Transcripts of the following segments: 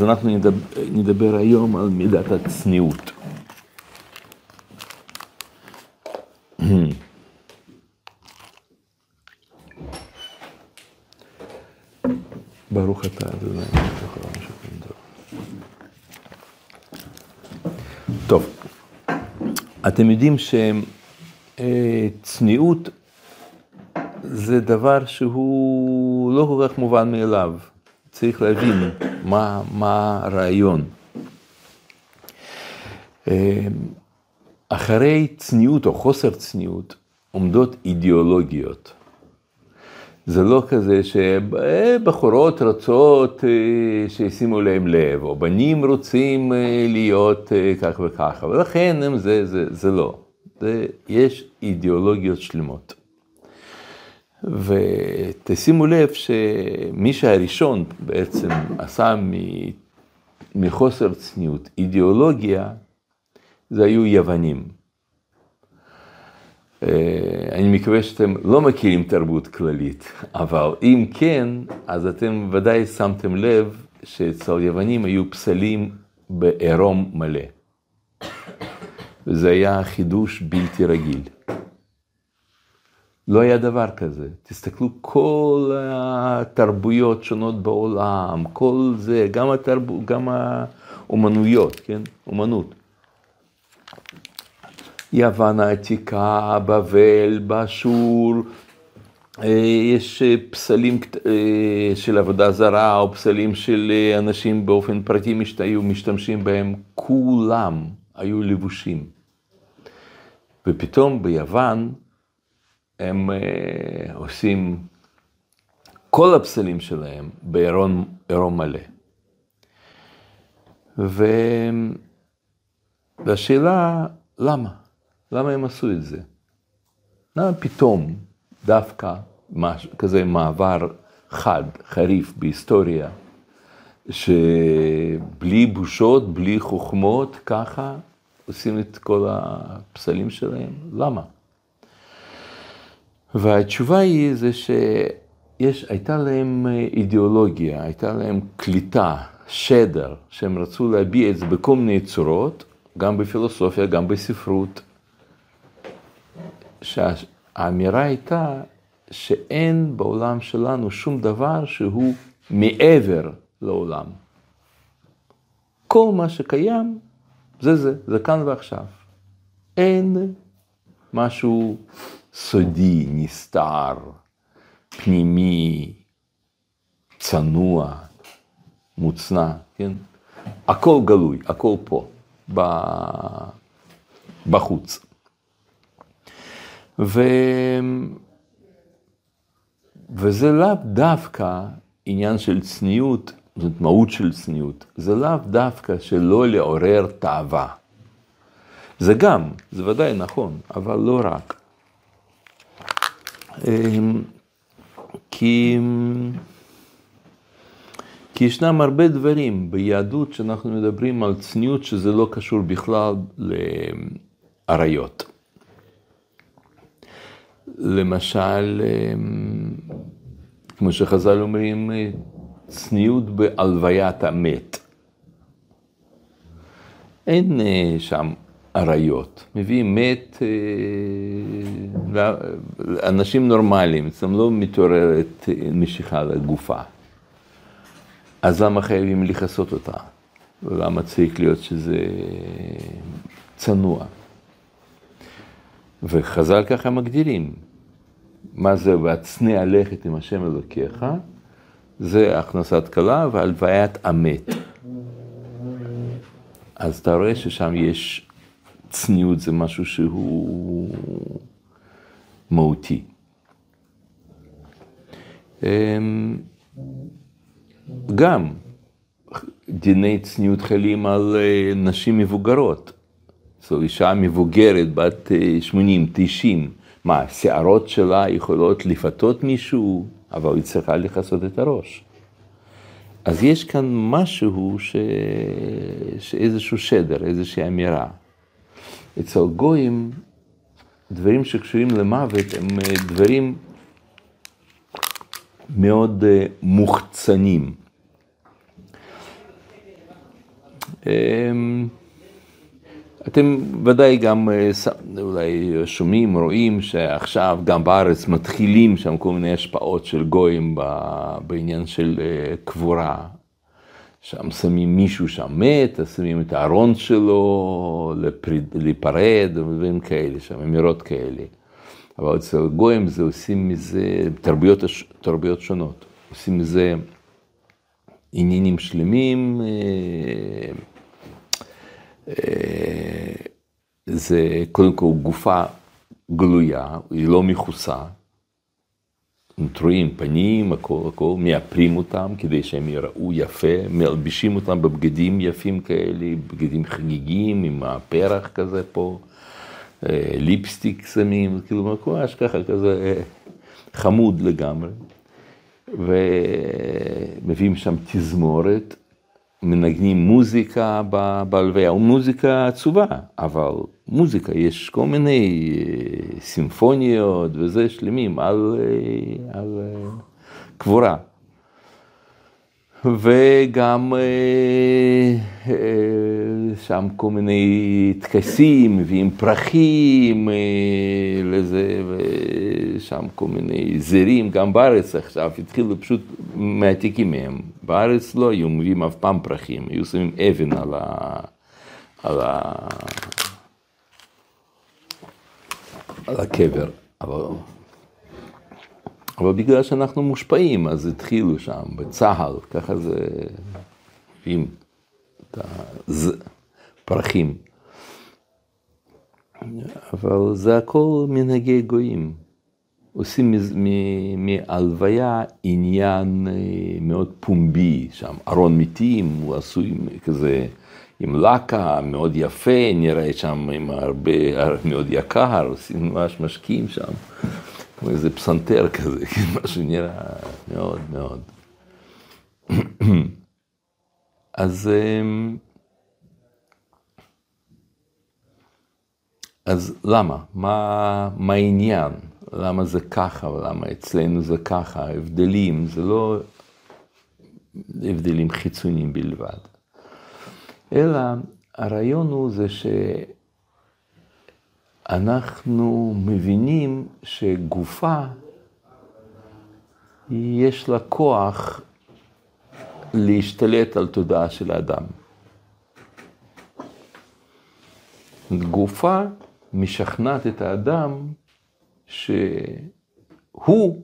אז אנחנו נדבר, נדבר היום על מידת הצניעות. ברוך אתה, אדוני, טוב, אתם יודעים שצניעות זה דבר שהוא לא כל כך מובן מאליו. צריך להבין מה, מה הרעיון. אחרי צניעות או חוסר צניעות עומדות אידיאולוגיות. זה לא כזה שבחורות רוצות שישימו להם לב, או בנים רוצים להיות כך וככה, ולכן זה, זה, זה לא. זה, יש אידיאולוגיות שלמות. ותשימו לב שמי שהראשון בעצם עשה מחוסר צניעות אידיאולוגיה, זה היו יוונים. אני מקווה שאתם לא מכירים תרבות כללית, אבל אם כן, אז אתם ודאי שמתם לב שאצל יוונים היו פסלים בעירום מלא. וזה היה חידוש בלתי רגיל. לא היה דבר כזה. תסתכלו, כל התרבויות שונות בעולם, כל זה, גם, התרב... גם האומנויות, כן? אומנות. יוון העתיקה, בבל, באשור, יש פסלים של עבודה זרה, או פסלים של אנשים באופן פרטי היו משתמשים בהם, כולם היו לבושים. ופתאום ביוון, הם uh, עושים כל הפסלים שלהם בעירום מלא. ו... והשאלה, למה? למה הם עשו את זה? למה פתאום דווקא מש... כזה מעבר חד, חריף בהיסטוריה, שבלי בושות, בלי חוכמות, ככה עושים את כל הפסלים שלהם? למה? והתשובה היא זה שהייתה להם אידיאולוגיה, הייתה להם קליטה, שדר, שהם רצו להביע את זה בכל מיני צורות, גם בפילוסופיה, גם בספרות. שהאמירה הייתה שאין בעולם שלנו שום דבר שהוא מעבר לעולם. כל מה שקיים זה זה, זה כאן ועכשיו. אין משהו סודי, נסתר, פנימי, צנוע, מוצנע, כן? הכל גלוי, הכל פה, בחוץ. ו... וזה לאו דווקא עניין של צניעות, זאת מהות של צניעות, זה לאו דווקא שלא לעורר תאווה. זה גם, זה ודאי נכון, אבל לא רק. אמ, כי, כי ישנם הרבה דברים ביהדות שאנחנו מדברים על צניעות שזה לא קשור בכלל לאריות. למשל, אמ, כמו שחז"ל אומרים, צניעות בהלוויית המת. אין אה, שם אריות, מביאים מת, אה, אנשים נורמליים, אצלם לא מתעוררת משיכה לגופה. אז למה חייבים לכסות אותה? ולמה צריך להיות שזה צנוע? וחז"ל ככה מגדירים, מה זה והצנע לכת עם השם אלוקיך, זה הכנסת כלה והלוויית המת. אז אתה רואה ששם יש צניעות זה משהו שהוא מהותי. אמ, גם דיני צניעות חלים על אה, נשים מבוגרות. זו אישה מבוגרת, בת 80, אה, 90, מה, השערות שלה יכולות לפתות מישהו, אבל היא צריכה לכסות את הראש. אז יש כאן משהו, ש... שאיזשהו שדר, איזושהי אמירה. אצל גויים, דברים שקשורים למוות הם אה, דברים מאוד אה, מוחצנים. אמ, אתם ודאי גם אה, אולי שומעים, רואים שעכשיו גם בארץ מתחילים שם כל מיני השפעות של גויים בעניין של קבורה. שם שמים מישהו שם מת, שמים את הארון שלו להיפרד, ודברים כאלה, שם אמירות כאלה. אבל אצל גויים זה עושים מזה, תרבויות, תרבויות שונות, עושים מזה עניינים שלמים. אה, אה, זה קודם כל גופה גלויה, היא לא מכוסה. נטועים פנים, הכל, הכל, מאפרים אותם כדי שהם יראו יפה, מלבישים אותם בבגדים יפים כאלה, בגדים חגיגיים עם הפרח כזה פה, אה, ליפסטיק שמים, כאילו ממש ככה כזה אה, חמוד לגמרי. ומביאים שם תזמורת, מנגנים מוזיקה בהלוויה, מוזיקה עצובה, אבל מוזיקה, יש כל מיני אה, סימפוניות וזה שלמים על, אה, על אה, קבורה. וגם שם כל מיני טקסים, מביאים פרחים לזה, ושם כל מיני זרים, גם בארץ עכשיו התחילו פשוט מעתיקים מהם. בארץ לא היו מביאים אף פעם פרחים, היו שמים אבן על ה... על ה... על הקבר, אבל, אבל בגלל שאנחנו מושפעים, אז התחילו שם, בצה"ל, ככה זה, מביאים את הפרחים. אבל זה הכל מנהגי גויים. עושים מהלוויה עניין אה, מאוד פומבי, שם ארון מתים, הוא עשוי כזה עם לקה מאוד יפה, נראה שם עם הרבה, מאוד יקר, עושים ממש משקיעים שם, כמו איזה פסנתר כזה, משהו נראה מאוד מאוד. אז, אמ, אז למה? מה, מה העניין? למה זה ככה ולמה אצלנו זה ככה? ההבדלים זה לא הבדלים חיצוניים בלבד. אלא הרעיון הוא זה שאנחנו מבינים שגופה, יש לה כוח להשתלט על תודעה של האדם. גופה משכנעת את האדם שהוא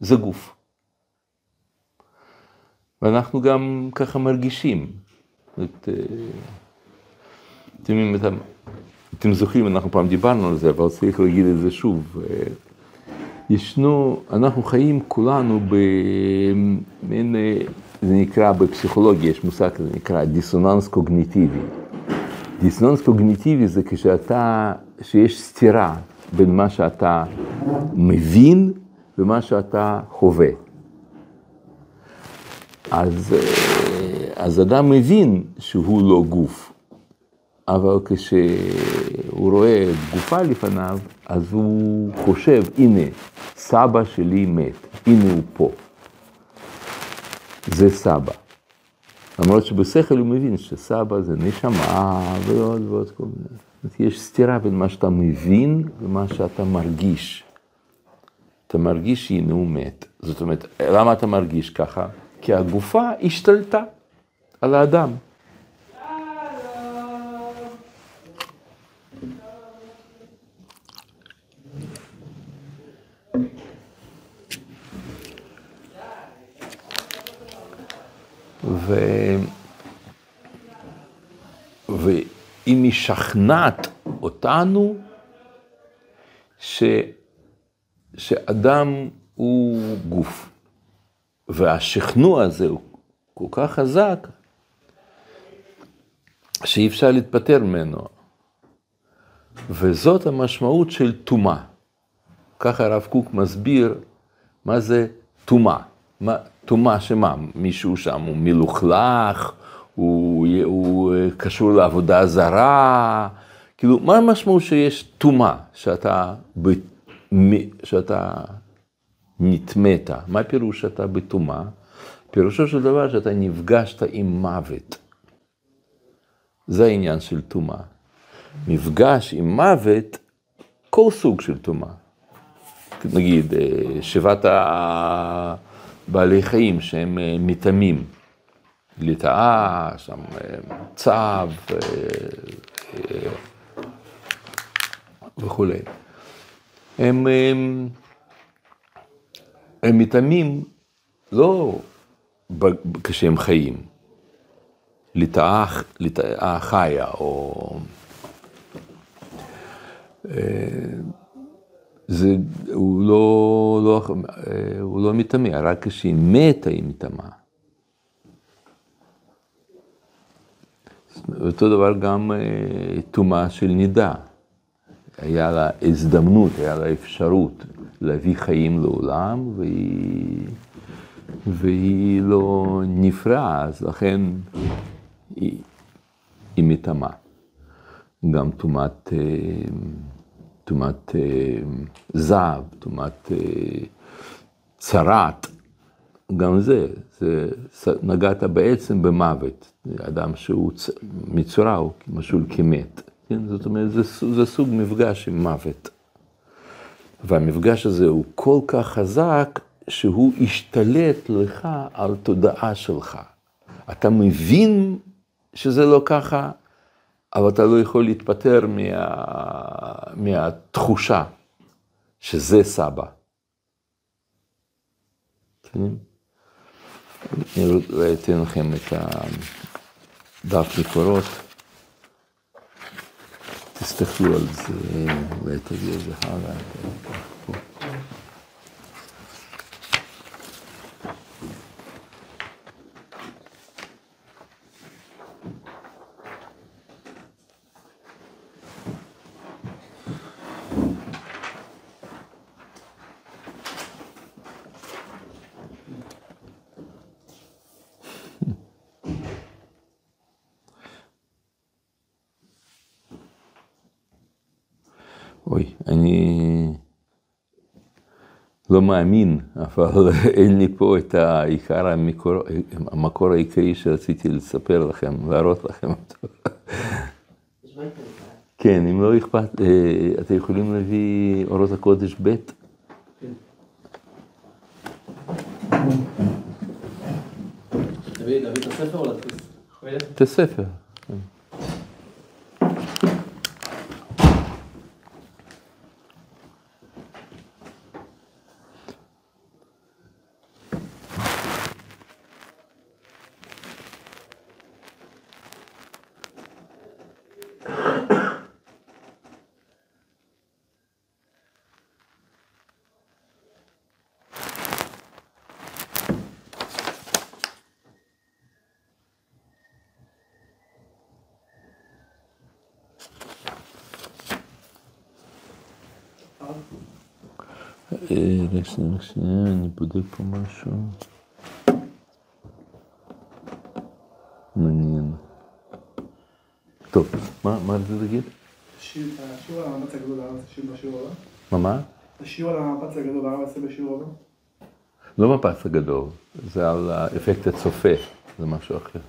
זה גוף. ואנחנו גם ככה מרגישים. אה, אתם, אתם, אתם זוכרים, אנחנו פעם דיברנו על זה, אבל צריך להגיד את זה שוב. אה, ישנו, אנחנו חיים כולנו במין, אה, זה נקרא בפסיכולוגיה, יש מושג כזה נקרא דיסוננס קוגניטיבי. דיסוננס קוגניטיבי זה כשאתה, שיש סתירה בין מה שאתה מבין ומה שאתה חווה. אז אז אדם מבין שהוא לא גוף, אבל כשהוא רואה גופה לפניו, אז הוא חושב, הנה, סבא שלי מת, הנה הוא פה. זה סבא. למרות שבשכל הוא מבין שסבא זה נשמה ועוד ועוד כל מיני. יש סתירה בין מה שאתה מבין ומה שאתה מרגיש. אתה מרגיש שהנה הוא מת. זאת אומרת, למה אתה מרגיש ככה? כי הגופה השתלטה. על האדם. ו... ואם היא משכנעת אותנו ש... שאדם הוא גוף, והשכנוע הזה הוא כל כך חזק, שאי אפשר להתפטר ממנו. וזאת המשמעות של טומאה. ככה הרב קוק מסביר מה זה טומאה. טומאה שמה? מישהו שם הוא מלוכלך, הוא, הוא קשור לעבודה זרה, כאילו, מה המשמעות שיש טומאה, שאתה, שאתה נטמאת? מה פירוש שאתה בטומאה? פירושו של דבר שאתה נפגשת עם מוות. זה העניין של טומאה. מפגש עם מוות, כל סוג של טומאה. נגיד, אה, שבעת הבעלי חיים שהם אה, מטמאים, לטאה, שם אה, צב וכולי. הם, הם, הם מטמאים לא כשהם חיים, לטאה חיה או... זה, הוא לא, לא, הוא לא מטמא, רק כשהיא מתה היא מטמאה. אותו דבר גם אה, טומאה של נידה. היה לה הזדמנות, היה לה אפשרות להביא חיים לעולם, והיא, והיא לא נפרעה, אז לכן היא, היא מטמאה. גם טומאת... אה, טומאת אה, זהב, טומאת אה, צרת, גם זה, זה, נגעת בעצם במוות, אדם שהוא מצורע, הוא משול כמת, כן? זאת אומרת, זה, זה סוג מפגש עם מוות. והמפגש הזה הוא כל כך חזק, שהוא השתלט לך על תודעה שלך. אתה מבין שזה לא ככה, אבל אתה לא יכול להתפטר מה, מהתחושה שזה סבא. אני אתן לכם את הדף מקורות, תסתכלו על זה, אולי את זה הלאה. אוי, אני לא מאמין, אבל אין לי פה את העיקר, המקור, המקור העיקרי שרציתי לספר לכם, להראות לכם אותו. כן, אם לא אכפת, אה, אתם יכולים להביא אורות הקודש ב'? להביא את הספר או להדפיס? את הספר. רק שנייה, רק שנייה, אני בודק פה משהו. מעניין. טוב, מה, רצית להגיד? השיעור על המאמץ הגדול הארץ, השיעור בשיעור הבא? מה, מה? השיעור על המאמץ הגדול הארץ זה בשיעור הבא? לא מפץ הגדול, זה על האפקט הצופה, זה משהו אחר.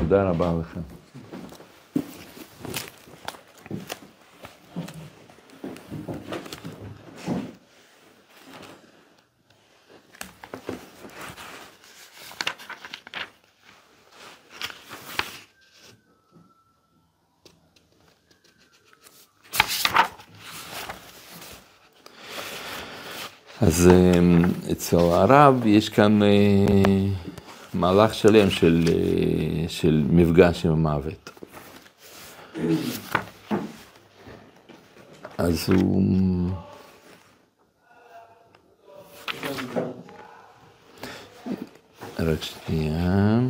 תודה רבה לכם. אז אמ, אצל הרב יש כאן אה, מהלך שלם של, אה, של מפגש עם המוות. אז הוא... רק שנייה.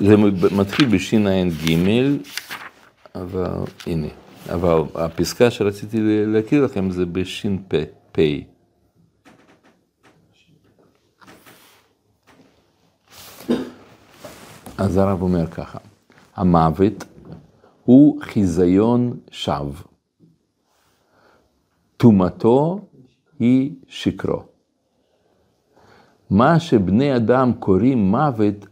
זה מתחיל בשע"ג, אבל הנה, אבל הפסקה שרציתי להקריא לכם זה בש"פ. אז הרב אומר ככה, המוות הוא חיזיון שווא. טומאתו היא שקרו. מה שבני אדם קוראים מוות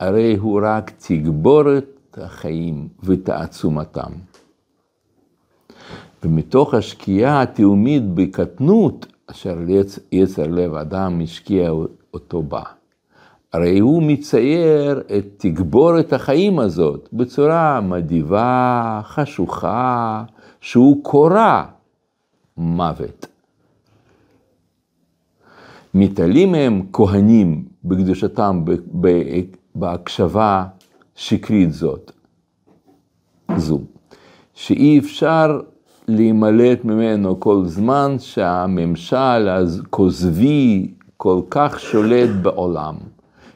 הרי הוא רק תגבורת החיים ותעצומתם. ומתוך השקיעה התאומית בקטנות, אשר יצר לב אדם השקיע אותו בה. הרי הוא מצייר את תגבורת החיים הזאת בצורה מדיבה, חשוכה, שהוא קורע מוות. מתעלים הם כהנים בקדושתם בהקשבה שקרית זאת, זו, שאי אפשר להימלט ממנו כל זמן שהממשל הכוזבי כל כך שולט בעולם.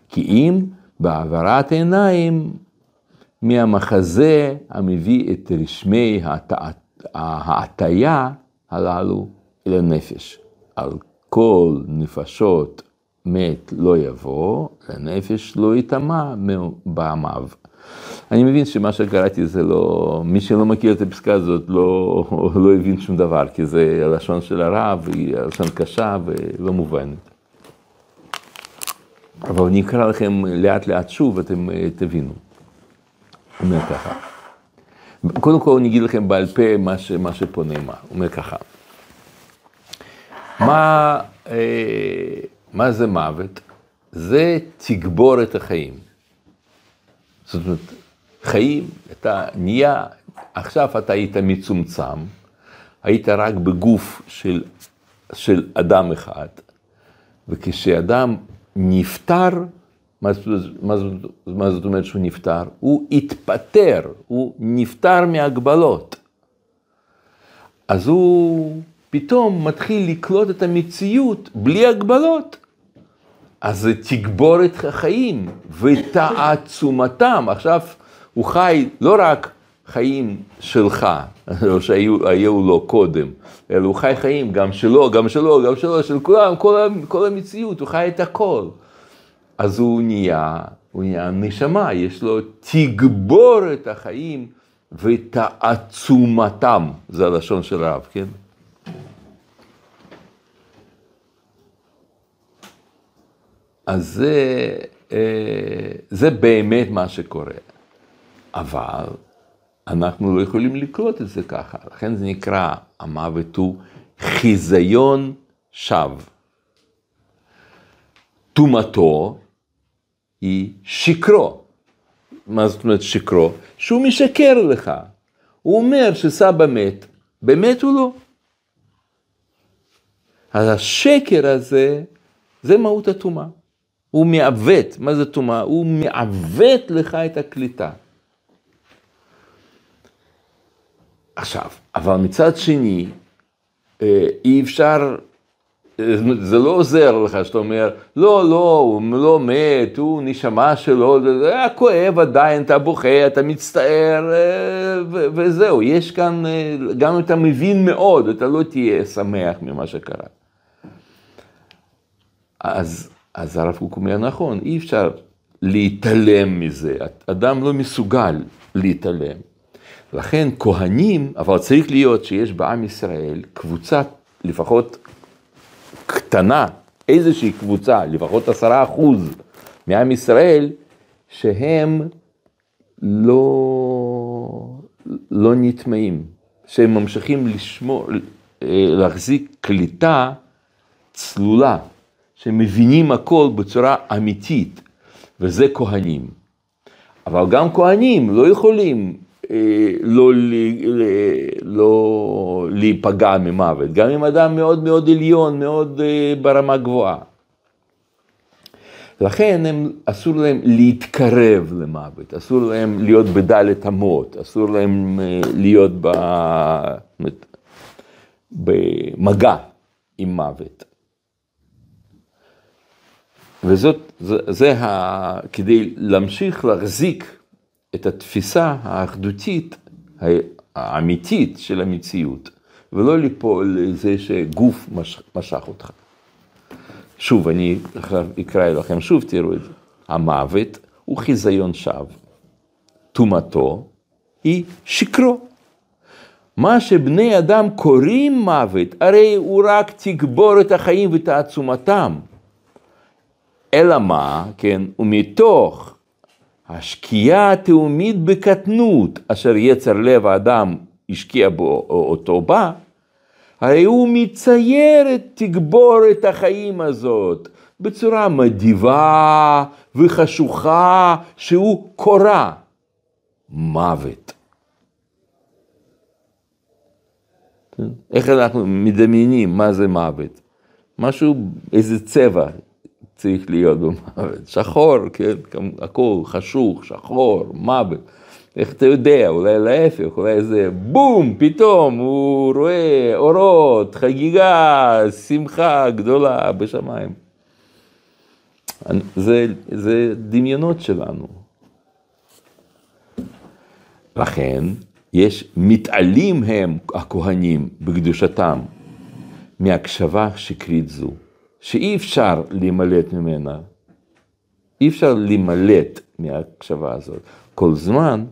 כי אם בהעברת עיניים מהמחזה המביא את רשמי ההטייה הללו אל הנפש. על כל נפשות מת לא יבוא, לנפש לא יטמע בעמיו. אני מבין שמה שקראתי זה לא, מי שלא מכיר את הפסקה הזאת לא, לא הבין שום דבר, כי זה הלשון של הרב, היא לשון קשה ולא מובנת. אבל אני אקרא לכם לאט לאט שוב, אתם אה, תבינו. אומר ככה. קודם כל אני אגיד לכם בעל פה מה, ש, מה שפה נאמר. אומר ככה. מה, אה, מה זה מוות? זה תגבור את החיים. זאת אומרת, חיים, אתה נהיה, עכשיו אתה היית מצומצם, היית רק בגוף של, של אדם אחד, וכשאדם נפטר, מה, מה, מה זאת אומרת שהוא נפטר? הוא התפטר, הוא נפטר מהגבלות. אז הוא פתאום מתחיל לקלוט את המציאות בלי הגבלות. אז תגבור את החיים ותעצומתם. עכשיו הוא חי לא רק חיים שלך, או שהיו לו קודם, אלא הוא חי חיים גם שלו, גם שלו, גם שלו, של כולם, כל, כל המציאות, הוא חי את הכל. אז הוא נהיה, הוא נהיה נשמה, יש לו תגבור את החיים ותעצומתם, זה הלשון של הרב, כן? אז זה, אה, זה באמת מה שקורה. אבל אנחנו לא יכולים לקלוט את זה ככה, לכן זה נקרא, המוות הוא חיזיון שווא. טומאתו היא שקרו. מה זאת אומרת שקרו? שהוא משקר לך. הוא אומר שסבא מת, באמת הוא לא. אז השקר הזה, זה מהות הטומאה. הוא מעוות, מה זה טומאה? הוא מעוות לך את הקליטה. עכשיו, אבל מצד שני, אה, אי אפשר, אה, זה לא עוזר לך שאתה אומר, לא, לא, הוא לא מת, הוא נשמה שלו, זה היה כואב עדיין, אתה בוכה, אתה מצטער, אה, וזהו, יש כאן, גם אם אתה מבין מאוד, אתה לא תהיה שמח ממה שקרה. אז, אז הרב קוק אומר, נכון, אי אפשר להתעלם מזה, אדם לא מסוגל להתעלם. לכן כהנים, אבל צריך להיות שיש בעם ישראל קבוצה לפחות קטנה, איזושהי קבוצה, לפחות עשרה אחוז מעם ישראל, שהם לא, לא נטמעים, שהם ממשיכים לשמור, להחזיק קליטה צלולה, שמבינים הכל בצורה אמיתית, וזה כהנים. אבל גם כהנים לא יכולים אה, לא, לא להיפגע ממוות, גם אם אדם מאוד מאוד עליון, מאוד אה, ברמה גבוהה. לכן הם, אסור להם להתקרב למוות, אסור להם להיות בדלת אמות, אסור להם אה, להיות ב, במגע עם מוות. וזאת, זה, זה ה, כדי להמשיך להחזיק את התפיסה האחדותית האמיתית של המציאות, ולא ליפול לזה שגוף מש, משך אותך. שוב, אני אקרא לכם שוב, תראו את זה. המוות הוא חיזיון שווא. טומאתו היא שקרו. מה שבני אדם קוראים מוות, הרי הוא רק תגבור את החיים ותעצומתם. אלא מה, כן, ומתוך השקיעה התאומית בקטנות, אשר יצר לב האדם השקיע בו אותו בה, הרי הוא מצייר את תגבורת החיים הזאת בצורה מדיבה וחשוכה שהוא קורא מוות. איך אנחנו מדמיינים מה זה מוות? משהו, איזה צבע צריך להיות במוות. שחור, כן, הכל חשוך, שחור, מוות. איך אתה יודע, אולי להפך, אולי איזה בום, פתאום הוא רואה אורות, חגיגה, שמחה גדולה בשמיים. זה, זה דמיונות שלנו. לכן, יש, מתעלים הם הכהנים בקדושתם מהקשבה שקרית זו, שאי אפשר להימלט ממנה, אי אפשר להימלט מההקשבה הזאת, כל זמן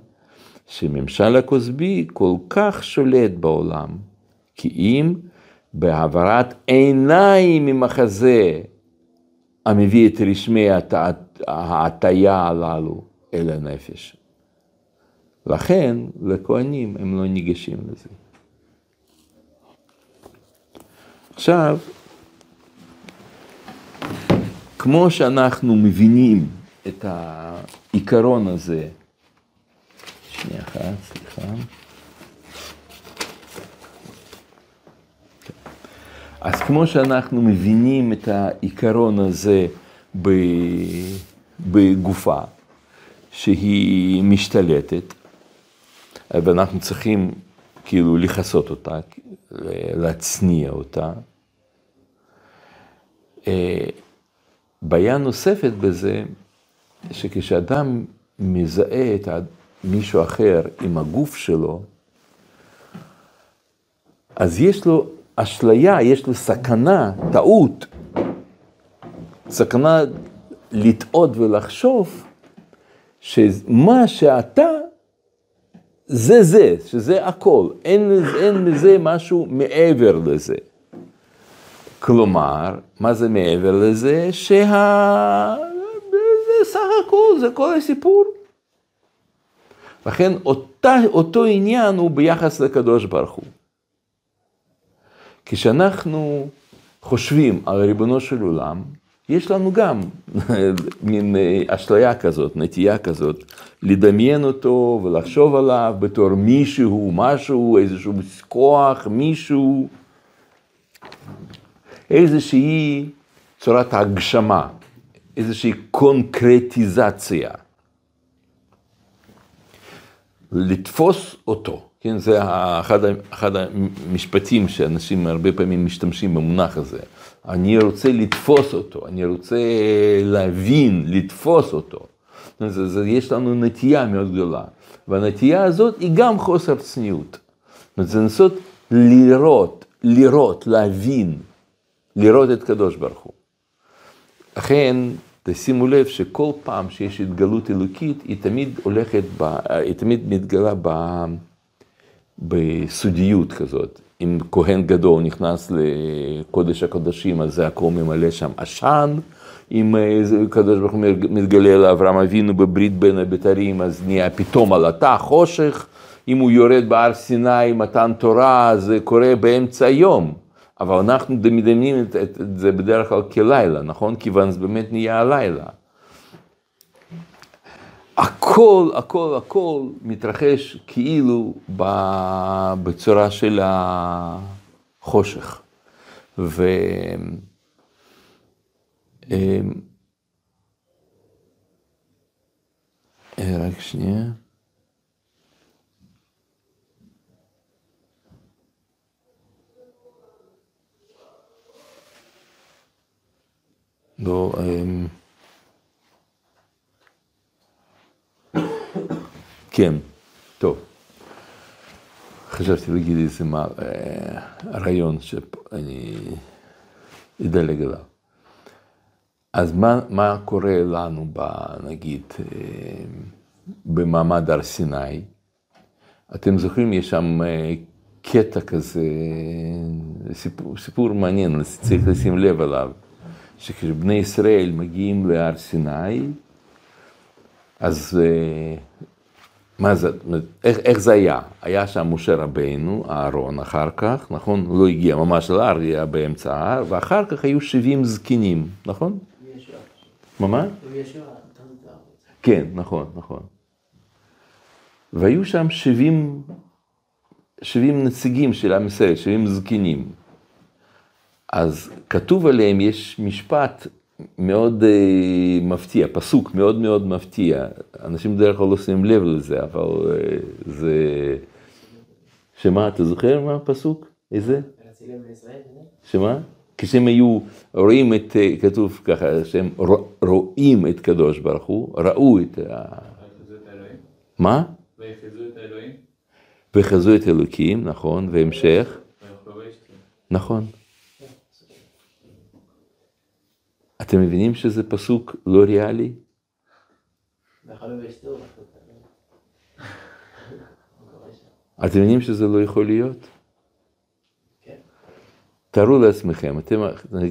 שממשל הכוסבי כל כך שולט בעולם, כי אם בהעברת עיניים ממחזה המביא את רשמי ההטייה הללו אל הנפש. לכן, לכהנים הם לא ניגשים לזה. עכשיו, כמו שאנחנו מבינים את העיקרון הזה, שנייה אחת, סליחה. אז כמו שאנחנו מבינים את העיקרון הזה בגופה, שהיא משתלטת, ואנחנו צריכים כאילו לכסות אותה, להצניע אותה. בעיה נוספת בזה, שכשאדם מזהה את מישהו אחר עם הגוף שלו, אז יש לו אשליה, יש לו סכנה, טעות, סכנה לטעות ולחשוב שמה שאתה זה זה, שזה הכל, אין, אין מזה משהו מעבר לזה. כלומר, מה זה מעבר לזה? שה... זה סך הכל, זה כל הסיפור. לכן אותה, אותו עניין הוא ביחס לקדוש ברוך הוא. כשאנחנו חושבים על ריבונו של עולם, יש לנו גם מין אה, אשליה כזאת, נטייה כזאת, לדמיין אותו ולחשוב עליו בתור מישהו, משהו, איזשהו כוח, מישהו, איזושהי צורת הגשמה, איזושהי קונקרטיזציה. לתפוס אותו, כן, זה אחד, אחד המשפטים שאנשים הרבה פעמים משתמשים במונח הזה. אני רוצה לתפוס אותו, אני רוצה להבין, לתפוס אותו. זה, זה, יש לנו נטייה מאוד גדולה, והנטייה הזאת היא גם חוסר צניעות. זה לנסות לראות, לראות, להבין, לראות את קדוש ברוך הוא. לכן, תשימו לב שכל פעם שיש התגלות אלוקית, היא תמיד הולכת, ב, היא תמיד מתגלה ב, בסודיות כזאת. אם כהן גדול נכנס לקודש הקודשים, אז זה הכל ממלא שם עשן. אם הקדוש ברוך הוא מתגלה לאברהם אבינו בברית בין הבתרים, אז נהיה פתאום עלתה חושך. אם הוא יורד בהר סיני, מתן תורה, זה קורה באמצע היום. אבל אנחנו מדמיינים את, את, את זה בדרך כלל כלילה, נכון? כיוון זה באמת נהיה הלילה. הכל, הכל, הכל מתרחש כאילו בצורה של החושך. ו... אמ, אה, רק שנייה. לא, אמ, כן, טוב. חשבתי להגיד איזה מה, אה, רעיון שאני אדלג עליו. אז מה, מה קורה לנו, ב, נגיד, אה, במעמד הר סיני? אתם זוכרים, יש שם אה, קטע כזה, סיפור, סיפור מעניין, צריך לשים לב עליו. שכשבני ישראל מגיעים להר סיני, אז אה, מה זה, איך, איך זה היה? היה שם משה רבנו, אהרון אחר כך, נכון? הוא לא הגיע ממש להר, היה באמצע ההר, ואחר כך היו 70 זקנים, נכון? מה מה? כן, נכון, נכון. והיו שם 70, 70 נציגים של עם ישראל, 70 זקנים. אז כתוב עליהם, יש משפט מאוד אה, מפתיע, פסוק מאוד מאוד מפתיע. אנשים בדרך כלל לא שמים לב לזה, אבל אה, זה... שמה, אתה זוכר מה הפסוק? איזה? שמה? כשהם היו רואים את, אה, כתוב ככה, שהם רוא- רואים את קדוש ברוך הוא, ראו את ה... מה? ויחזו את האלוהים? וחזו את אלוקים, נכון, והמשך. נכון. אתם מבינים שזה פסוק לא ריאלי? אתם מבינים שזה לא יכול להיות? תארו לעצמכם, אתם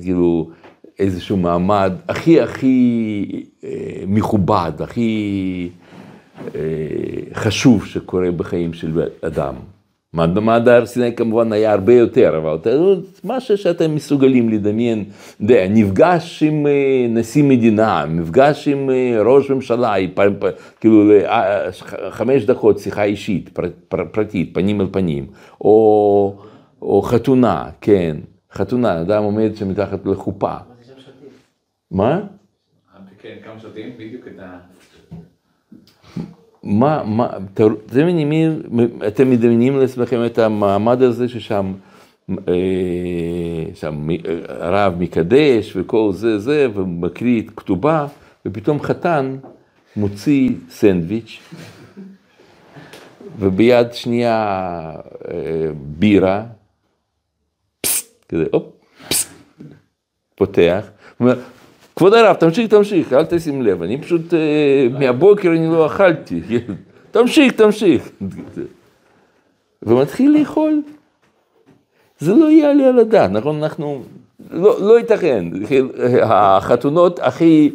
כאילו איזשהו מעמד הכי הכי אה, מכובד, הכי אה, חשוב שקורה בחיים של אדם. מעמד הר סיני כמובן היה הרבה יותר, אבל משהו שאתם מסוגלים לדמיין, נפגש עם אה, נשיא מדינה, מפגש עם אה, ראש ממשלה, כאילו אה, חמש דקות שיחה אישית, פר- פר- פרטית, פנים אל פנים, או, או חתונה, כן, חתונה, אדם עומד שם מתחת לחופה. מה כן, כמה שותים? בדיוק את ה... מה, מה, אתם מדמיינים, אתם מדמיינים לעצמכם את המעמד הזה ששם, אה, שם הרב מקדש וכל זה זה, ומקריא את כתובה, ופתאום חתן מוציא סנדוויץ', וביד שנייה אה, בירה, פסט, כזה, הופ, פסט, פותח, אומר, כבוד הרב, תמשיך, תמשיך, אל תשים לב, אני פשוט, אה, מהבוקר אני לא אכלתי, תמשיך, תמשיך. ומתחיל לאכול. זה לא יעלה על הדעת, נכון? אנחנו, לא, לא ייתכן, החתונות הכי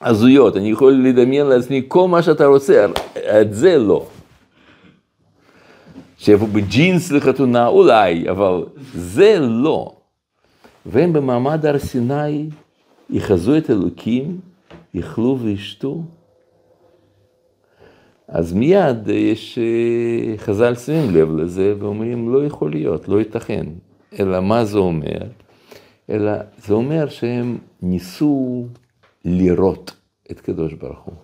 הזויות, אני יכול לדמיין לעצמי כל מה שאתה רוצה, את זה לא. שיבוא בג'ינס לחתונה, אולי, אבל זה לא. והם במעמד הר סיני יחזו את אלוקים, יאכלו וישתו. אז מיד יש, אה, חז"ל שמים לב לזה ואומרים, לא יכול להיות, לא ייתכן. אלא מה זה אומר? אלא זה אומר שהם ניסו לראות את קדוש ברוך הוא.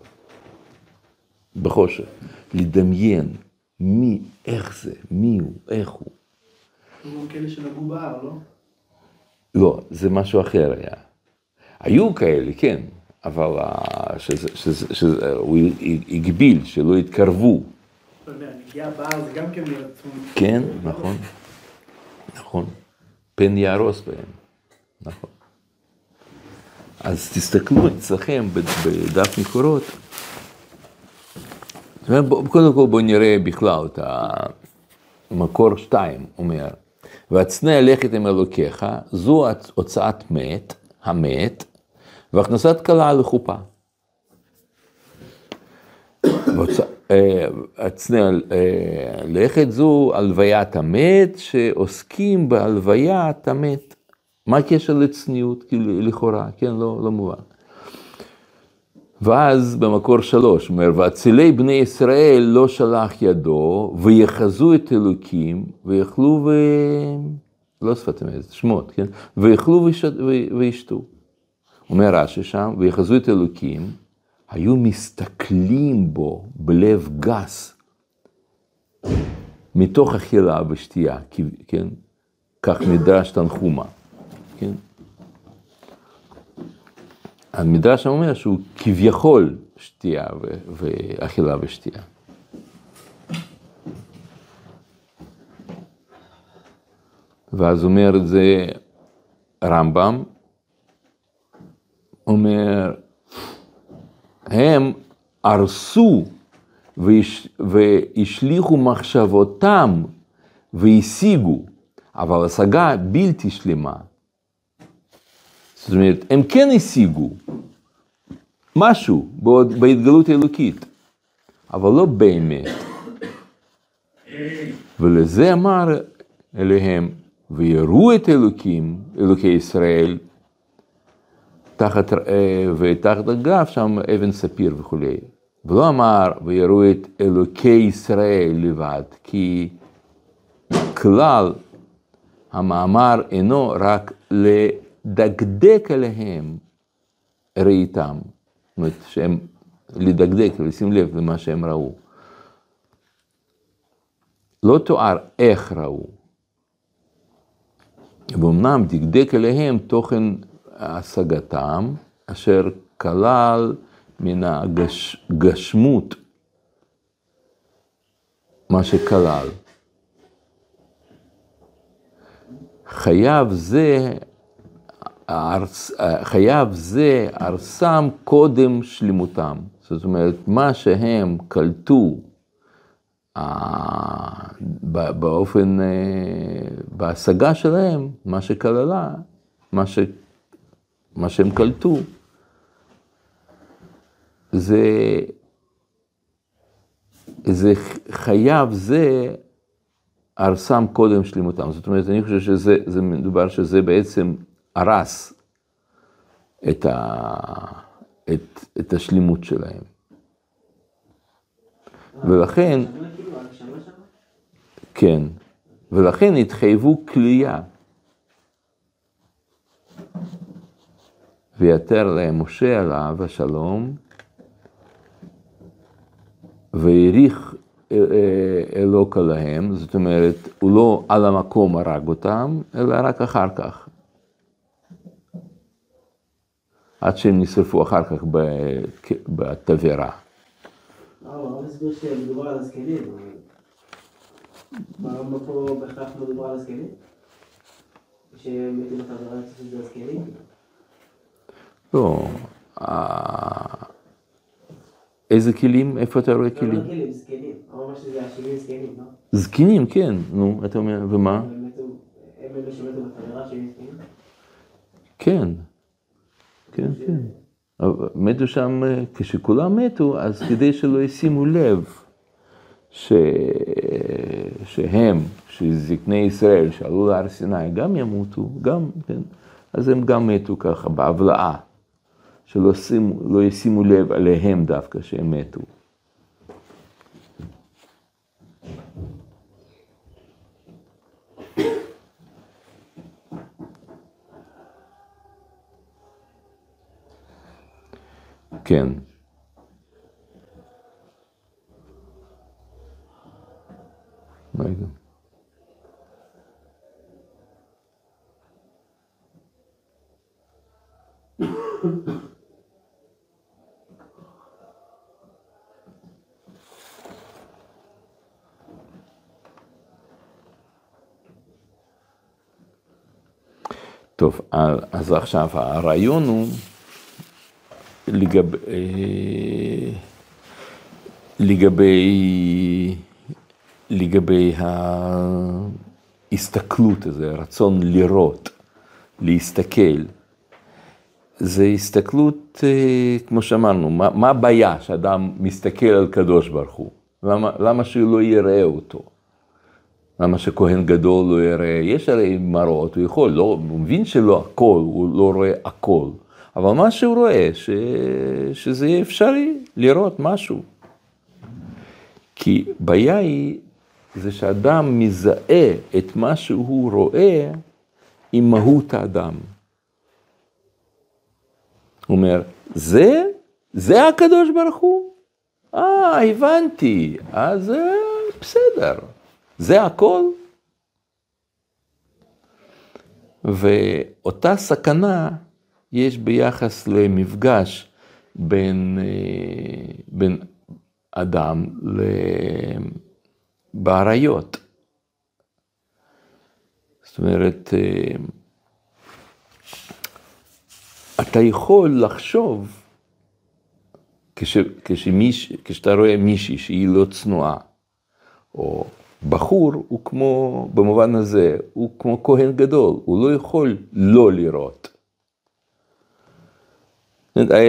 בחושך, לדמיין מי, איך זה, מי הוא, איך הוא. גם כאלה שנגעו בהר, לא? לא, זה משהו אחר היה. היו כאלה, כן, אבל אה, שזה, שזה, שזה, הוא הגביל, שלא. לא בהר זה גם כן. כן, נכון, נכון. פן יהרוס בהם, נכון. אז תסתכלו אצלכם בד- בדף מקורות. קודם כל בואו נראה בכלל את המקור שתיים, אומר, והצנע לכת עם אלוקיך, זו הוצאת מת, המת, והכנסת כלה לחופה. אה, אה, לכת זו הלוויית המת, שעוסקים בהלוויית המת. מה הקשר לצניעות, כאילו, לכאורה, כן, לא, לא מובן. ואז במקור שלוש, אומר, ואצילי בני ישראל לא שלח ידו, ויחזו את אלוקים, ויאכלו ו... לא שפת אמת, שמות, כן? ויאכלו וישתו. אומר רש"י שם, ויחזו את אלוקים, היו מסתכלים בו בלב גס, מתוך אכילה ושתייה, כן? כך מדרש תנחומה, כן? המדרש אומר שהוא כביכול שתייה ו- ואכילה ושתייה. ואז אומר את זה רמב"ם, אומר, הם הרסו והש, והשליכו מחשבותם והשיגו, אבל השגה בלתי שלמה. זאת אומרת, הם כן השיגו, משהו בעוד- בהתגלות האלוקית, אבל לא באמת. ולזה אמר אליהם, ויראו את אלוקים, אלוקי ישראל, תחת, אה, ותחת הגב שם אבן ספיר וכולי. ולא אמר, ויראו את אלוקי ישראל לבד, כי כלל המאמר אינו רק לדקדק עליהם ראיתם. זאת אומרת, שהם, לדקדק, לשים לב למה שהם ראו. לא תואר איך ראו. ואומנם דקדק עליהם תוכן השגתם, אשר כלל מן הגשמות מה שכלל. חייב זה, ארס, חייב זה ארסם קודם שלמותם. זאת אומרת, מה שהם קלטו אה, באופן, אה, בהשגה שלהם, מה שכללה, מה, ש, מה שהם קלטו, זה, זה חייב זה ארסם קודם שלמותם. זאת אומרת, אני חושב שזה זה מדובר שזה בעצם הרס את, ה, את, את השלימות שלהם. ולכן, כאילו? כן, ולכן התחייבו כליאה. ויתר משה עליו השלום, והעריך אה, אה, אלוקה להם, זאת אומרת, הוא לא על המקום הרג אותם, אלא רק אחר כך. עד שהם נשרפו אחר כך בתבערה. ברמב"ם פה בהכרח מדובר על הזקנים? שמתים בחזרה יוצאים שזה הזקנים? לא, איזה כלים? איפה אתה רואה לא, כלים? לא כלים, זקנים. הוא אמר שזה השבעים זקנים, לא? זקנים, כן, נו, אתה אומר, ומה? הם שמתו זקנים? כן, כן, כן. אבל מתו שם, אה, כשכולם מתו, אז כדי שלא ישימו לב ש... שהם, שזקני ישראל שעלו להר סיני, גם ימותו, גם, כן, אז הם גם מתו ככה, בהבלעה, שלא שימו, לא ישימו לב עליהם דווקא שהם מתו. כן. רגע. טוב, אז עכשיו הרעיון הוא לגבי, אה, לגבי, לגבי ההסתכלות הזה, הרצון לראות, להסתכל. זה הסתכלות, אה, כמו שאמרנו, מה, מה הבעיה שאדם מסתכל על קדוש ברוך הוא? למה, למה שהוא לא יראה אותו? למה שכהן גדול לא יראה? יש הרי מראות, הוא יכול, לא, הוא מבין שלא הכל, הוא לא רואה הכל. אבל מה שהוא רואה, ש... שזה יהיה אפשרי לראות משהו. כי בעיה היא, זה שאדם מזהה את מה שהוא רואה עם מהות האדם. הוא אומר, זה? זה הקדוש ברוך הוא? אה, הבנתי, אז אה, בסדר, זה הכל? ואותה סכנה יש ביחס למפגש בין, אה, בין אדם באריות. זאת אומרת, אה, אתה יכול לחשוב, כש, כשמיש, כשאתה רואה מישהי שהיא לא צנועה, או בחור, הוא כמו, במובן הזה, הוא כמו כהן גדול, הוא לא יכול לא לראות.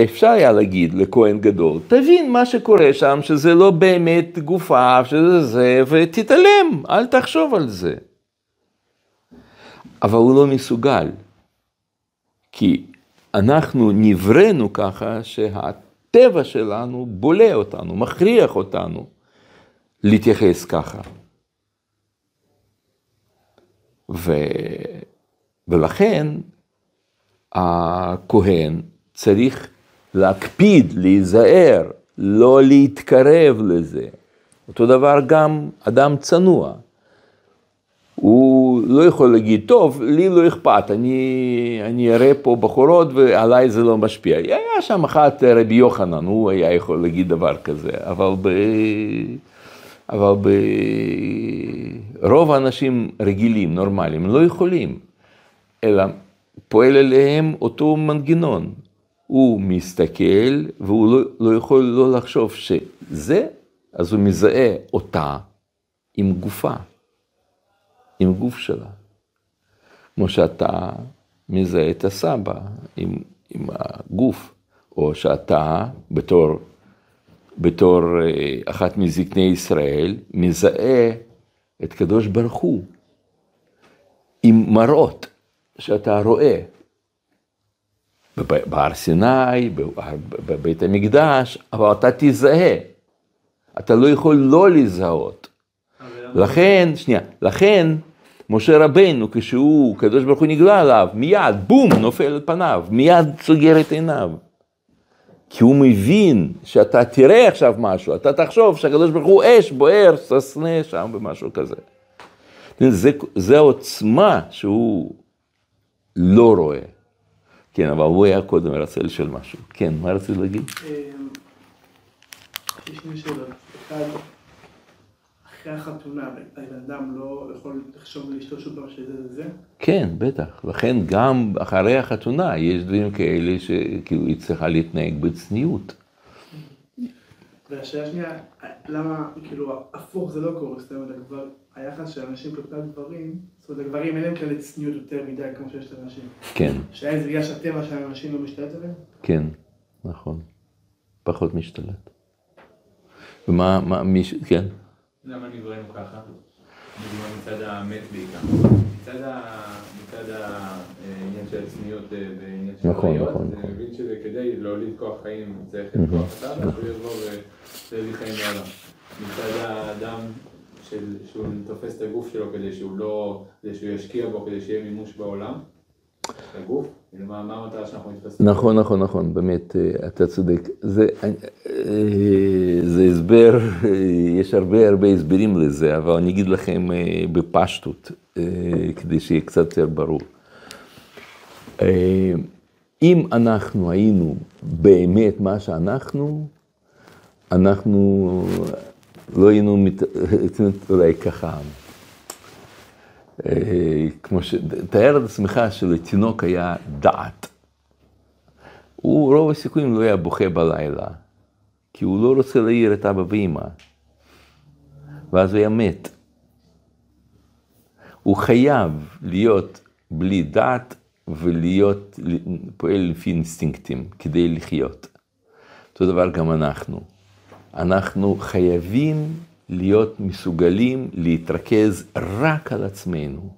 אפשר היה להגיד לכהן גדול, תבין מה שקורה שם, שזה לא באמת גופה, שזה זה, ותתעלם, אל תחשוב על זה. אבל הוא לא מסוגל, כי אנחנו נבראנו ככה שהטבע שלנו בולע אותנו, מכריח אותנו להתייחס ככה. ו... ולכן הכהן צריך להקפיד, להיזהר, לא להתקרב לזה. אותו דבר גם אדם צנוע. הוא לא יכול להגיד, טוב, לי לא אכפת, אני, אני אראה פה בחורות ועליי זה לא משפיע. היה שם אחת רבי יוחנן, הוא היה יכול להגיד דבר כזה, אבל, ב... אבל ברוב האנשים רגילים, נורמליים, לא יכולים, אלא פועל עליהם אותו מנגנון. הוא מסתכל והוא לא, לא יכול לא לחשוב שזה, אז הוא מזהה אותה עם גופה, עם גוף שלה. כמו שאתה מזהה את הסבא עם, עם הגוף, או שאתה בתור, בתור אה, אחת מזקני ישראל מזהה את קדוש ברוך הוא עם מראות שאתה רואה. בהר סיני, בבית המקדש, אבל אתה תזהה. אתה לא יכול לא לזהות. לכן, שנייה, לכן משה רבנו, כשהוא, קדוש ברוך הוא נגלה עליו, מיד, בום, נופל על פניו, מיד סוגר את עיניו. כי הוא מבין שאתה תראה עכשיו משהו, אתה תחשוב שהקדוש ברוך הוא אש, בוער, ססנה שם ומשהו כזה. זה, זה העוצמה שהוא לא רואה. כן, אבל הוא היה קודם, רצה לשאול משהו. כן, מה רצית להגיד? יש שני שאלות. אחרי החתונה, הבן אדם לא יכול לחשוב לאשתו שוב פעם שזה זה? כן, בטח. לכן גם אחרי החתונה יש דברים כאלה שכאילו היא צריכה להתנהג בצניעות. והשאלה השנייה, למה, כאילו, הפוך זה לא קורה, זאת אומרת, כבר היחס של אנשים כלפי הגברים, זאת אומרת, הגברים אין להם כאלה צניעות יותר מדי כמו שיש לאנשים. כן. שהיה זה בגלל שהטבע של האנשים לא משתלט עליהם? כן, נכון. פחות משתלט. ומה, מה, מי. כן. למה נבראנו ככה? נגמר מצד המת בעיקר. מצד העניין של הצניעות בעניין של נכון, נכון, אני נכון. מבין שזה כדי להוליד כוח חיים צריך את כוח הסבא, שהוא יבוא ויביא חיים לעולם. מצד האדם של- שהוא תופס את הגוף שלו כדי שהוא לא, כדי שהוא ישקיע בו, כדי שיהיה מימוש בעולם. נכון, נכון, נכון, באמת, אה, אתה צודק. זה, אה, זה הסבר, אה, יש הרבה הרבה הסברים לזה, אבל אני אגיד לכם אה, בפשטות, אה, כדי שיהיה קצת יותר ברור. אה, אם אנחנו היינו באמת מה שאנחנו, אנחנו לא היינו, אולי ככה, אה, כמו ש... תאר את עצמך שלתינוק היה דעת. הוא רוב הסיכויים לא היה בוכה בלילה, כי הוא לא רוצה להעיר את אבא ואמא, ואז הוא היה מת. הוא חייב להיות בלי דעת ולהיות, פועל לפי אינסטינקטים כדי לחיות. אותו דבר גם אנחנו. אנחנו חייבים להיות מסוגלים להתרכז רק על עצמנו.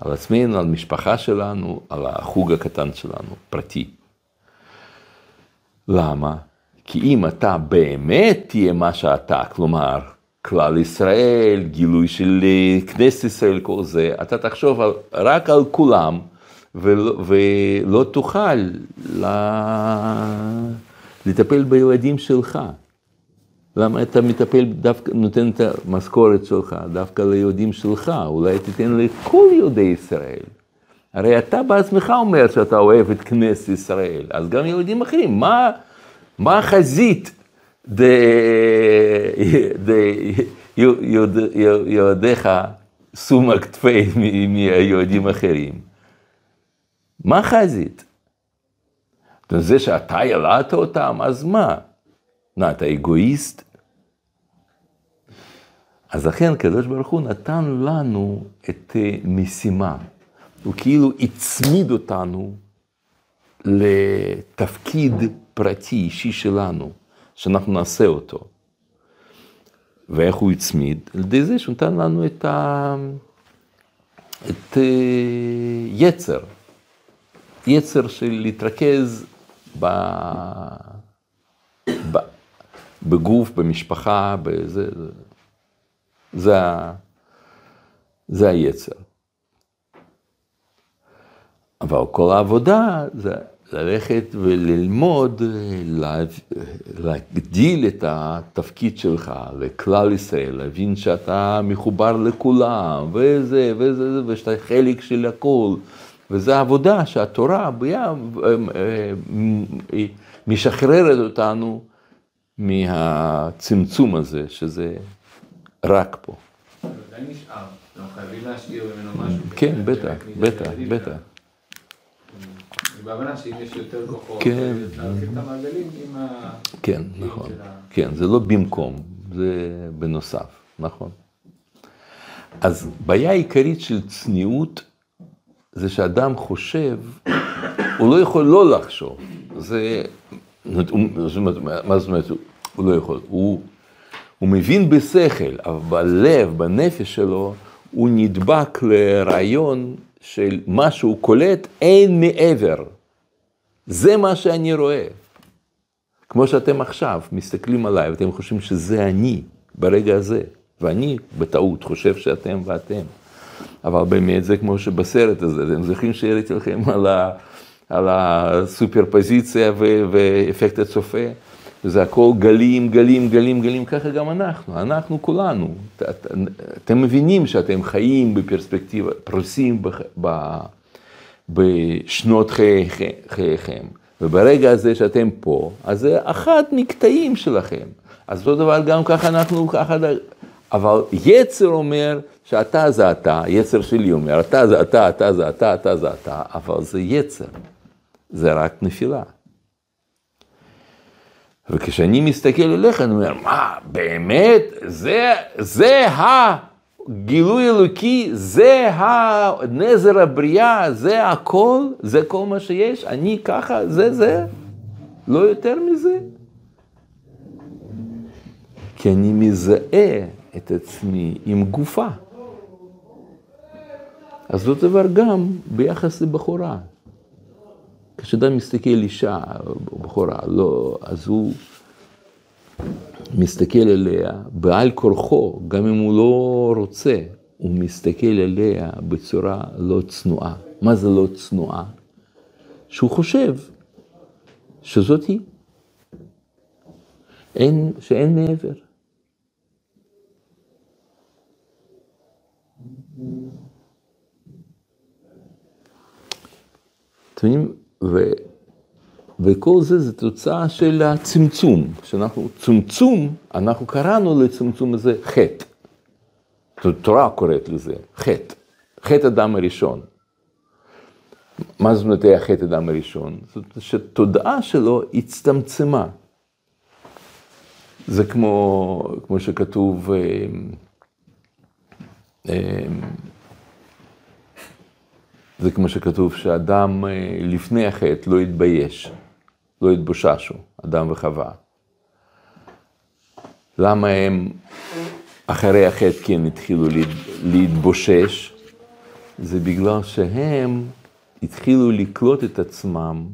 על עצמנו, על משפחה שלנו, על החוג הקטן שלנו, פרטי. למה? כי אם אתה באמת תהיה מה שאתה, כלומר, כלל ישראל, גילוי של אה, כנסת ישראל, כל זה, אתה תחשוב על, רק על כולם, ולא, ולא תוכל לה, לטפל בילדים שלך. למה אתה מטפל, דווקא נותן את המשכורת שלך דווקא ליהודים שלך, אולי תיתן לכל יהודי ישראל. הרי אתה בעצמך אומר שאתה אוהב את כנסת ישראל, אז גם יהודים אחרים, מה, מה החזית יהודיך סומא כתפי מיהודים אחרים? מה החזית? זה שאתה ילדת אותם, אז מה? מה, אתה אגואיסט? אז לכן קדוש ברוך הוא נתן לנו את משימה. הוא כאילו הצמיד אותנו לתפקיד פרטי, אישי שלנו, שאנחנו נעשה אותו. ואיך הוא הצמיד? על ידי זה שהוא נתן לנו את, ה... את אה, יצר, יצר של להתרכז ב... ב... בגוף, במשפחה, בזה, זה, זה. זה היצר. אבל כל העבודה זה ללכת וללמוד, לה- להגדיל את התפקיד שלך לכלל ישראל, להבין שאתה מחובר לכולם, וזה, וזה, וזה, ושאתה חלק של הכל. וזו העבודה שהתורה ביה משחררת אותנו מהצמצום הזה, שזה רק פה. עדיין נשאר, אנחנו חייבים להשאיר ממנו משהו. כן, בטח, בטח, בטח. בהבנה שאם יש יותר כוחות, כן. להרחיב את המעגלים עם ה... כן, נכון. כן, זה לא במקום, זה בנוסף, נכון. אז בעיה עיקרית של צניעות זה שאדם חושב, הוא לא יכול לא לחשוב. זה, זאת אומרת, מה זאת אומרת, הוא לא יכול, הוא, הוא מבין בשכל, אבל בלב, בנפש שלו, הוא נדבק לרעיון של מה שהוא קולט, אין מעבר. זה מה שאני רואה. כמו שאתם עכשיו מסתכלים עליי ואתם חושבים שזה אני ברגע הזה, ואני בטעות חושב שאתם ואתם. אבל באמת זה כמו שבסרט הזה, אתם זוכרים שהראיתי לכם על, ה, על הסופרפוזיציה ו- ואפקט הצופה? וזה הכל גלים, גלים, גלים, גלים, ככה גם אנחנו, אנחנו כולנו. את- את- אתם מבינים שאתם חיים בפרספקטיבה, פרוסים בח- ב- בשנות חייכם, חייכם. וברגע הזה שאתם פה, אז זה אחד מקטעים שלכם. אז אותו דבר גם ככה אנחנו, ככה, אבל יצר אומר שאתה זה אתה, יצר שלי אומר, אתה זה אתה, אתה זה אתה, אתה זה אתה, אבל זה יצר, זה רק נפילה. וכשאני מסתכל אליך, אני אומר, מה, באמת? זה, זה הגילוי אלוקי, זה הנזר הבריאה, זה הכל, זה כל מה שיש, אני ככה, זה זה, לא יותר מזה. כי אני מזהה את עצמי עם גופה. אז אותו דבר גם ביחס לבחורה. כשאדם מסתכל אישה או בחורה, לא, אז הוא מסתכל עליה בעל כורחו, גם אם הוא לא רוצה, הוא מסתכל עליה בצורה לא צנועה. מה זה לא צנועה? שהוא חושב שזאת היא. אין, שאין מעבר. אתם מבינים? וכל זה זה תוצאה של הצמצום, שאנחנו, צמצום, אנחנו קראנו לצמצום הזה חטא. התורה קוראת לזה חטא, חטא אדם הראשון. מה זאת אומרת היה חטא אדם הראשון? זאת אומרת שהתודעה שלו הצטמצמה. זה כמו, כמו שכתוב, אה, אה, זה כמו שכתוב שאדם אה, לפני החטא לא התבייש, לא התבוששו, אדם וחווה. למה הם אחרי החטא כן התחילו להת- להתבושש? זה בגלל שהם התחילו לקלוט את עצמם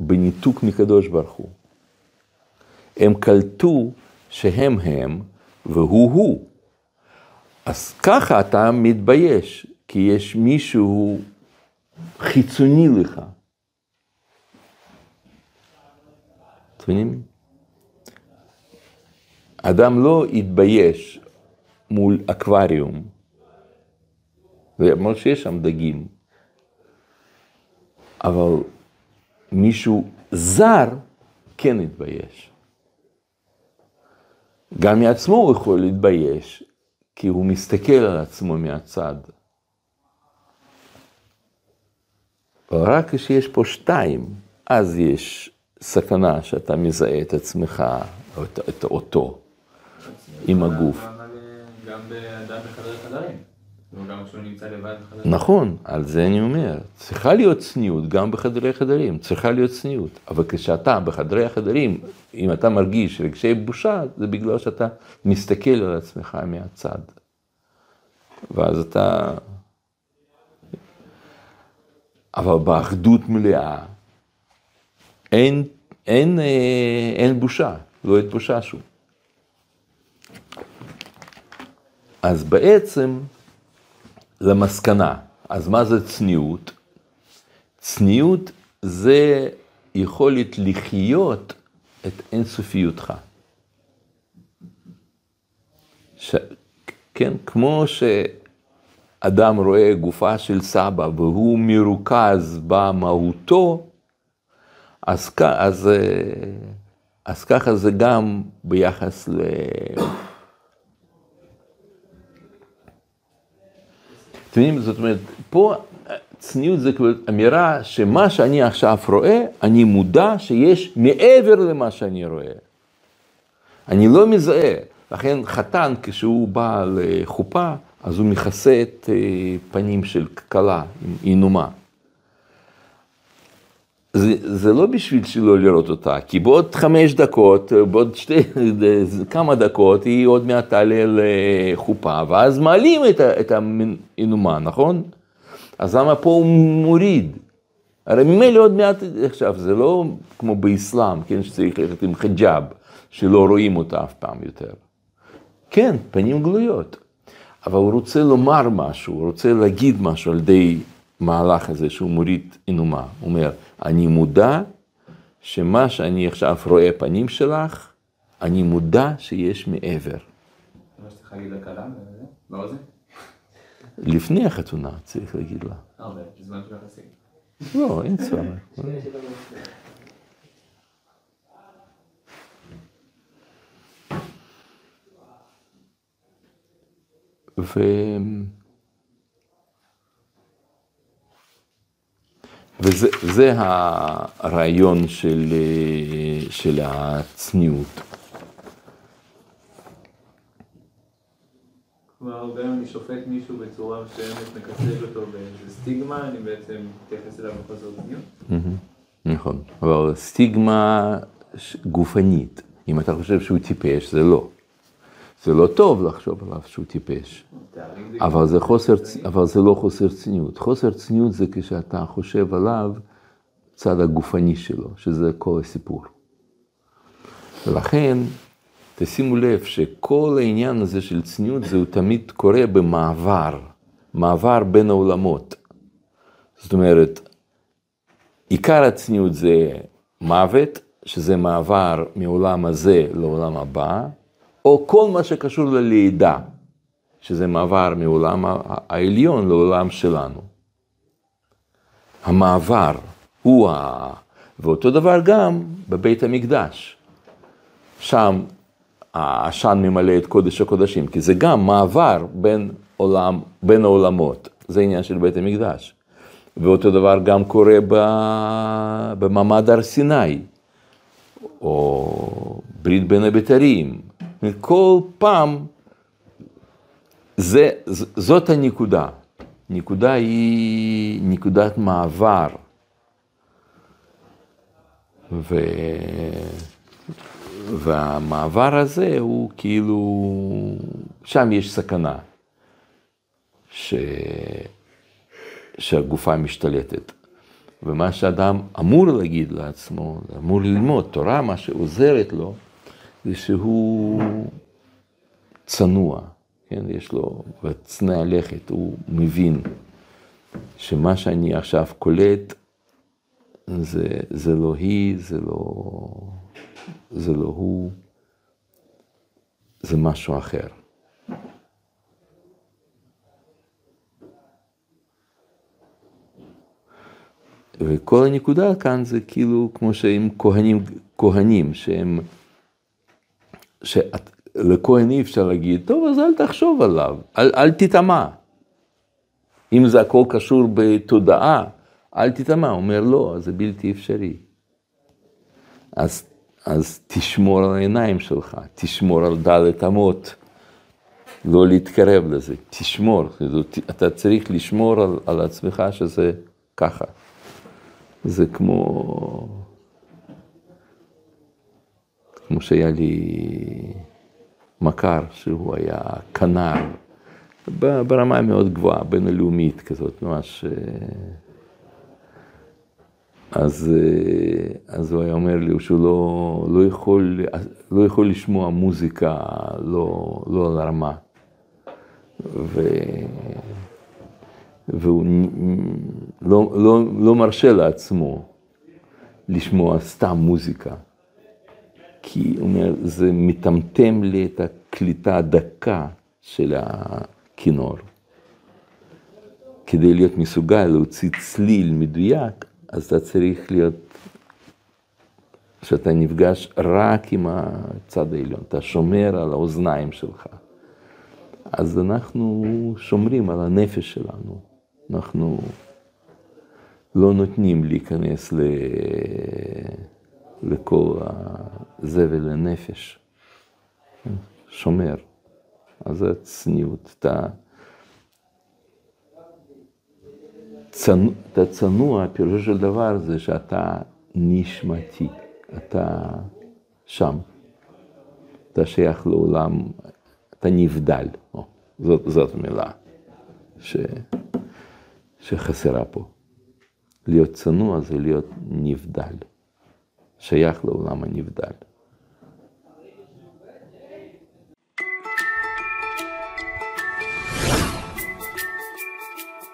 בניתוק מקדוש ברוך הוא. הם קלטו שהם הם והוא הוא. אז ככה אתה מתבייש, כי יש מישהו חיצוני לך. אתם מבינים? אדם לא התבייש מול אקווריום, למרות שיש שם דגים, אבל מישהו זר כן התבייש. גם מעצמו הוא יכול להתבייש, כי הוא מסתכל על עצמו מהצד. אבל רק כשיש פה שתיים, אז יש סכנה שאתה מזהה את עצמך, או את, את אותו, עם הגוף. גם באדם בחדרי חדרים. נכון, על זה אני אומר. צריכה להיות צניעות גם בחדרי חדרים, צריכה להיות צניעות. אבל כשאתה בחדרי החדרים, אם אתה מרגיש רגשי בושה, זה בגלל שאתה מסתכל על עצמך מהצד. ואז אתה... אבל באחדות מלאה, אין, אין, אה, אין בושה, לא התבושה שוב. אז בעצם, למסקנה, אז מה זה צניעות? צניעות זה יכולת לחיות את אינסופיותך. ש... כן, כמו שאדם רואה גופה של סבא והוא מרוכז במהותו, אז, אז, אז ככה זה גם ביחס ל... אתם מבינים? זאת אומרת, פה צניעות זה כאילו אמירה שמה שאני עכשיו רואה, אני מודע שיש מעבר למה שאני רואה. אני לא מזהה. לכן חתן, כשהוא בא לחופה, אז הוא מכסה את פנים של כלה, עינומה. זה, זה לא בשביל שלא לראות אותה, כי בעוד חמש דקות, בעוד שתי, כמה דקות, היא עוד מעט תעלה לחופה, ואז מעלים את, את העינומה, נכון? אז למה פה הוא מוריד? הרי ממילא עוד מעט, עכשיו, זה לא כמו באסלאם, כן, שצריך ללכת עם חיג'אב, שלא רואים אותה אף פעם יותר. כן, פנים גלויות, אבל הוא רוצה לומר משהו, הוא רוצה להגיד משהו על ידי מהלך הזה שהוא מוריד עינומה. הוא אומר, אני מודע שמה שאני עכשיו רואה פנים שלך, אני מודע שיש מעבר. לכלה, באוזן? לפני החתונה צריך להגיד לה. אה. לא, אין צורך. ו... וזה הרעיון של, של הצניעות. כלומר, הרבה פעמים אני שופט מישהו בצורה מסוימת, מקצר אותו באיזה סטיגמה, אני בעצם מתייחס אליו בחוסר צניעות. נכון, אבל סטיגמה גופנית, אם אתה חושב שהוא טיפש, זה לא. זה לא טוב לחשוב עליו שהוא טיפש, אבל זה, חוסר, אבל זה לא חוסר צניעות. חוסר צניעות זה כשאתה חושב עליו צד הגופני שלו, שזה כל הסיפור. ולכן, תשימו לב שכל העניין הזה של צניעות זה הוא תמיד קורה במעבר, מעבר בין העולמות. זאת אומרת, עיקר הצניעות זה מוות, שזה מעבר מעולם הזה לעולם הבא, או כל מה שקשור ללידה, שזה מעבר מעולם העליון לעולם שלנו. המעבר הוא ה... ואותו דבר גם בבית המקדש. שם העשן ממלא את קודש הקודשים, כי זה גם מעבר בין, עולם, בין העולמות, זה עניין של בית המקדש. ואותו דבר גם קורה במעמד הר סיני, או ברית בין הבתרים, כל פעם, זה, זאת הנקודה. נקודה היא נקודת מעבר. ו... והמעבר הזה הוא כאילו, שם יש סכנה ש... שהגופה משתלטת. ומה שאדם אמור להגיד לעצמו, אמור ללמוד, תורה, מה שעוזרת לו, זה שהוא צנוע, כן, יש לו צנע לכת, הוא מבין שמה שאני עכשיו קולט זה, זה לא היא, זה לא, זה לא הוא, זה משהו אחר. וכל הנקודה כאן זה כאילו כמו שהם כהנים, כהנים שהם שלכהן אי אפשר להגיד, טוב, אז אל תחשוב עליו, אל, אל תטמע. אם זה הכל קשור בתודעה, אל תטמע. הוא אומר, לא, זה בלתי אפשרי. אז, אז תשמור על העיניים שלך, תשמור על דלת אמות, לא להתקרב לזה, תשמור, אתה צריך לשמור על, על עצמך שזה ככה. זה כמו, כמו שהיה לי מכר, שהוא היה כנר, ברמה מאוד גבוהה, בינלאומית כזאת, ממש... אה, אז, אה, אז הוא היה אומר לי שהוא לא, לא, יכול, לא יכול לשמוע מוזיקה לא, לא על הרמה. ו... והוא לא, לא, לא מרשה לעצמו לשמוע סתם מוזיקה. כי הוא אומר, זה מטמטם לי את הקליטה הדקה של הכינור. כדי להיות מסוגל להוציא צליל מדויק, אז אתה צריך להיות, שאתה נפגש רק עם הצד העליון, אתה שומר על האוזניים שלך. אז אנחנו שומרים על הנפש שלנו, אנחנו לא נותנים להיכנס ל... לכל הזבל הנפש, שומר. אז זה צניעות, אתה... צנוע, אתה צנוע, פירושו של דבר זה שאתה נשמתי, אתה שם, אתה שייך לעולם, אתה נבדל, או, זאת, זאת המילה ש, שחסרה פה. להיות צנוע זה להיות נבדל, שייך לעולם הנבדל.